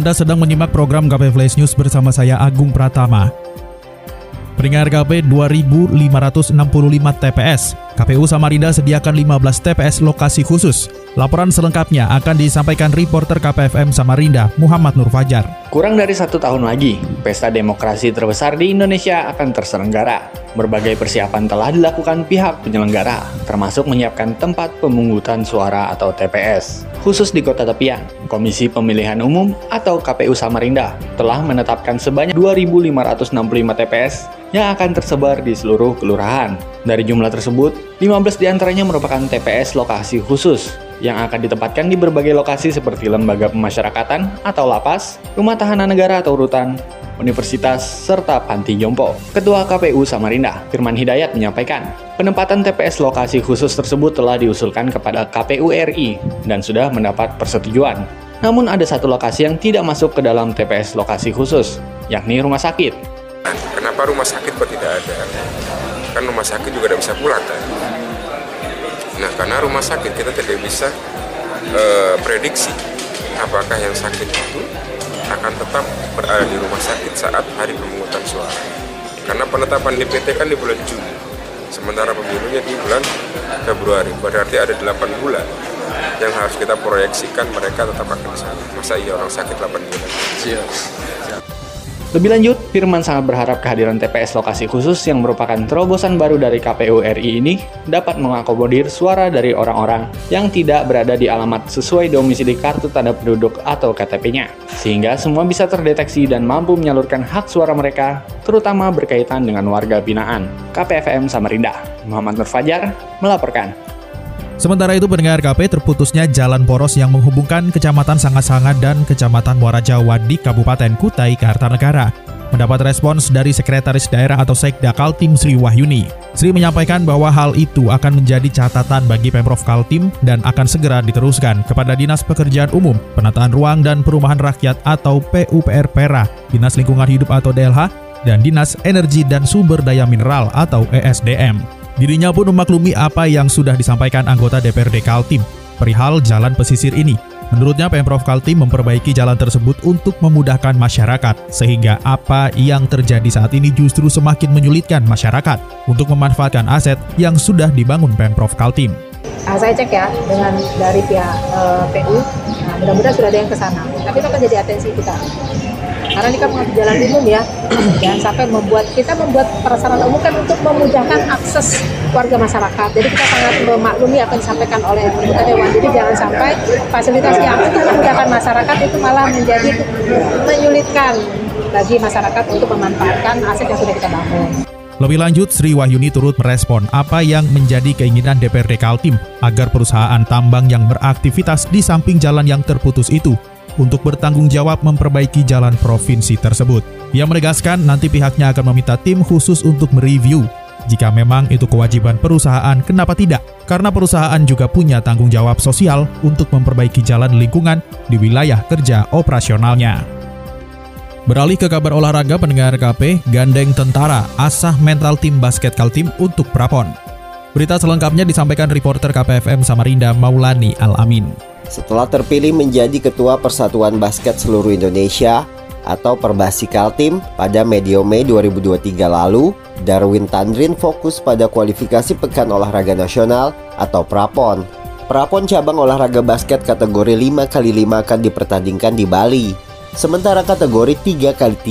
Anda sedang menyimak program KP Flash News bersama saya Agung Pratama. Peringkat KP 2565 TPS. KPU Samarinda sediakan 15 TPS lokasi khusus. Laporan selengkapnya akan disampaikan reporter KPFM Samarinda, Muhammad Nur Fajar. Kurang dari satu tahun lagi, pesta demokrasi terbesar di Indonesia akan terselenggara. Berbagai persiapan telah dilakukan pihak penyelenggara, termasuk menyiapkan tempat pemungutan suara atau TPS. Khusus di Kota Tepian, Komisi Pemilihan Umum atau KPU Samarinda telah menetapkan sebanyak 2.565 TPS yang akan tersebar di seluruh kelurahan. Dari jumlah tersebut, 15 di antaranya merupakan TPS lokasi khusus yang akan ditempatkan di berbagai lokasi seperti lembaga pemasyarakatan atau lapas, rumah tahanan negara atau rutan, universitas, serta panti jompo. Ketua KPU Samarinda, Firman Hidayat menyampaikan, penempatan TPS lokasi khusus tersebut telah diusulkan kepada KPU RI dan sudah mendapat persetujuan. Namun ada satu lokasi yang tidak masuk ke dalam TPS lokasi khusus, yakni rumah sakit. Kenapa rumah sakit kok tidak ada? Kan rumah sakit juga tidak bisa pulang kan? Nah, karena rumah sakit kita tidak bisa uh, prediksi apakah yang sakit itu akan tetap berada di rumah sakit saat hari pemungutan suara. Karena penetapan DPT kan di bulan Juni, sementara pemilunya di bulan Februari. Berarti ada 8 bulan yang harus kita proyeksikan mereka tetap akan di sana. Masa iya orang sakit 8 bulan? Siap. Lebih lanjut, Firman sangat berharap kehadiran TPS lokasi khusus yang merupakan terobosan baru dari KPU RI ini dapat mengakomodir suara dari orang-orang yang tidak berada di alamat sesuai domisili kartu tanda penduduk atau KTP-nya, sehingga semua bisa terdeteksi dan mampu menyalurkan hak suara mereka, terutama berkaitan dengan warga binaan. KPFM Samarinda, Muhammad Nur Fajar, melaporkan. Sementara itu pendengar KP terputusnya jalan poros yang menghubungkan Kecamatan Sangat-Sangat dan Kecamatan Muara Jawa di Kabupaten Kutai Kartanegara. Mendapat respons dari Sekretaris Daerah atau Sekda Kaltim Sri Wahyuni. Sri menyampaikan bahwa hal itu akan menjadi catatan bagi Pemprov Kaltim dan akan segera diteruskan kepada Dinas Pekerjaan Umum, Penataan Ruang dan Perumahan Rakyat atau PUPR Pera, Dinas Lingkungan Hidup atau DLH, dan Dinas Energi dan Sumber Daya Mineral atau ESDM. Dirinya pun memaklumi apa yang sudah disampaikan anggota DPRD Kaltim perihal jalan pesisir ini. Menurutnya Pemprov Kaltim memperbaiki jalan tersebut untuk memudahkan masyarakat, sehingga apa yang terjadi saat ini justru semakin menyulitkan masyarakat untuk memanfaatkan aset yang sudah dibangun Pemprov Kaltim. Nah, saya cek ya dengan dari pihak uh, eh, PU, nah, mudah-mudahan sudah ada yang ke sana. Tapi itu akan jadi atensi kita karena ini kan jalan umum ya. Jangan sampai membuat kita membuat prasarana umum kan untuk memudahkan akses warga masyarakat. Jadi kita sangat memaklumi apa yang disampaikan oleh anggota dewan. Jadi jangan sampai fasilitas yang untuk memudahkan masyarakat itu malah menjadi menyulitkan bagi masyarakat untuk memanfaatkan aset yang sudah kita bangun. Lebih lanjut, Sri Wahyuni turut merespon apa yang menjadi keinginan DPRD Kaltim agar perusahaan tambang yang beraktivitas di samping jalan yang terputus itu untuk bertanggung jawab memperbaiki jalan provinsi tersebut. Ia menegaskan nanti pihaknya akan meminta tim khusus untuk mereview. Jika memang itu kewajiban perusahaan, kenapa tidak? Karena perusahaan juga punya tanggung jawab sosial untuk memperbaiki jalan lingkungan di wilayah kerja operasionalnya. Beralih ke kabar olahraga pendengar KP, gandeng tentara, asah mental tim basket Kaltim untuk Prapon. Berita selengkapnya disampaikan reporter KPFM Samarinda Maulani Al-Amin. Setelah terpilih menjadi Ketua Persatuan Basket Seluruh Indonesia atau Perbasi Kaltim pada medio Mei 2023 lalu, Darwin Tandrin fokus pada kualifikasi Pekan Olahraga Nasional atau Prapon. Prapon cabang olahraga basket kategori 5x5 akan dipertandingkan di Bali. Sementara kategori 3x3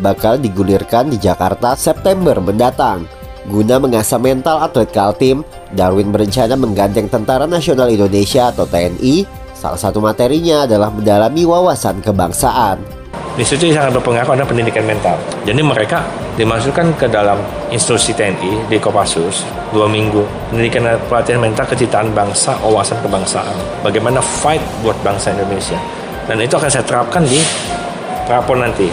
bakal digulirkan di Jakarta September mendatang. Guna mengasah mental atlet Kaltim, Darwin berencana menggandeng Tentara Nasional Indonesia atau TNI. Salah satu materinya adalah mendalami wawasan kebangsaan. Di situ sangat berpengaruh ada pendidikan mental. Jadi mereka dimasukkan ke dalam instruksi TNI di Kopassus dua minggu pendidikan pelatihan mental kecintaan bangsa, wawasan kebangsaan. Bagaimana fight buat bangsa Indonesia Dan itu akan saya terapkan di rapor nanti.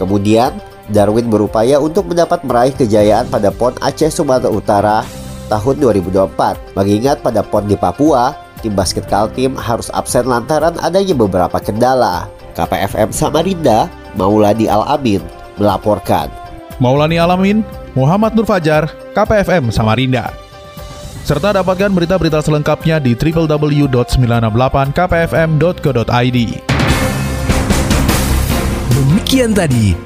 Kemudian, Darwin berupaya untuk mendapat meraih kejayaan pada PON Aceh Sumatera Utara tahun 2024. Mengingat pada PON di Papua, tim basket Kaltim harus absen lantaran adanya beberapa kendala. KPFM Samarinda, Mauladi Al-Amin, melaporkan. Maulani Alamin, Muhammad Nur Fajar, KPFM Samarinda. Serta dapatkan berita-berita selengkapnya di www.968kpfm.co.id. Demikian tadi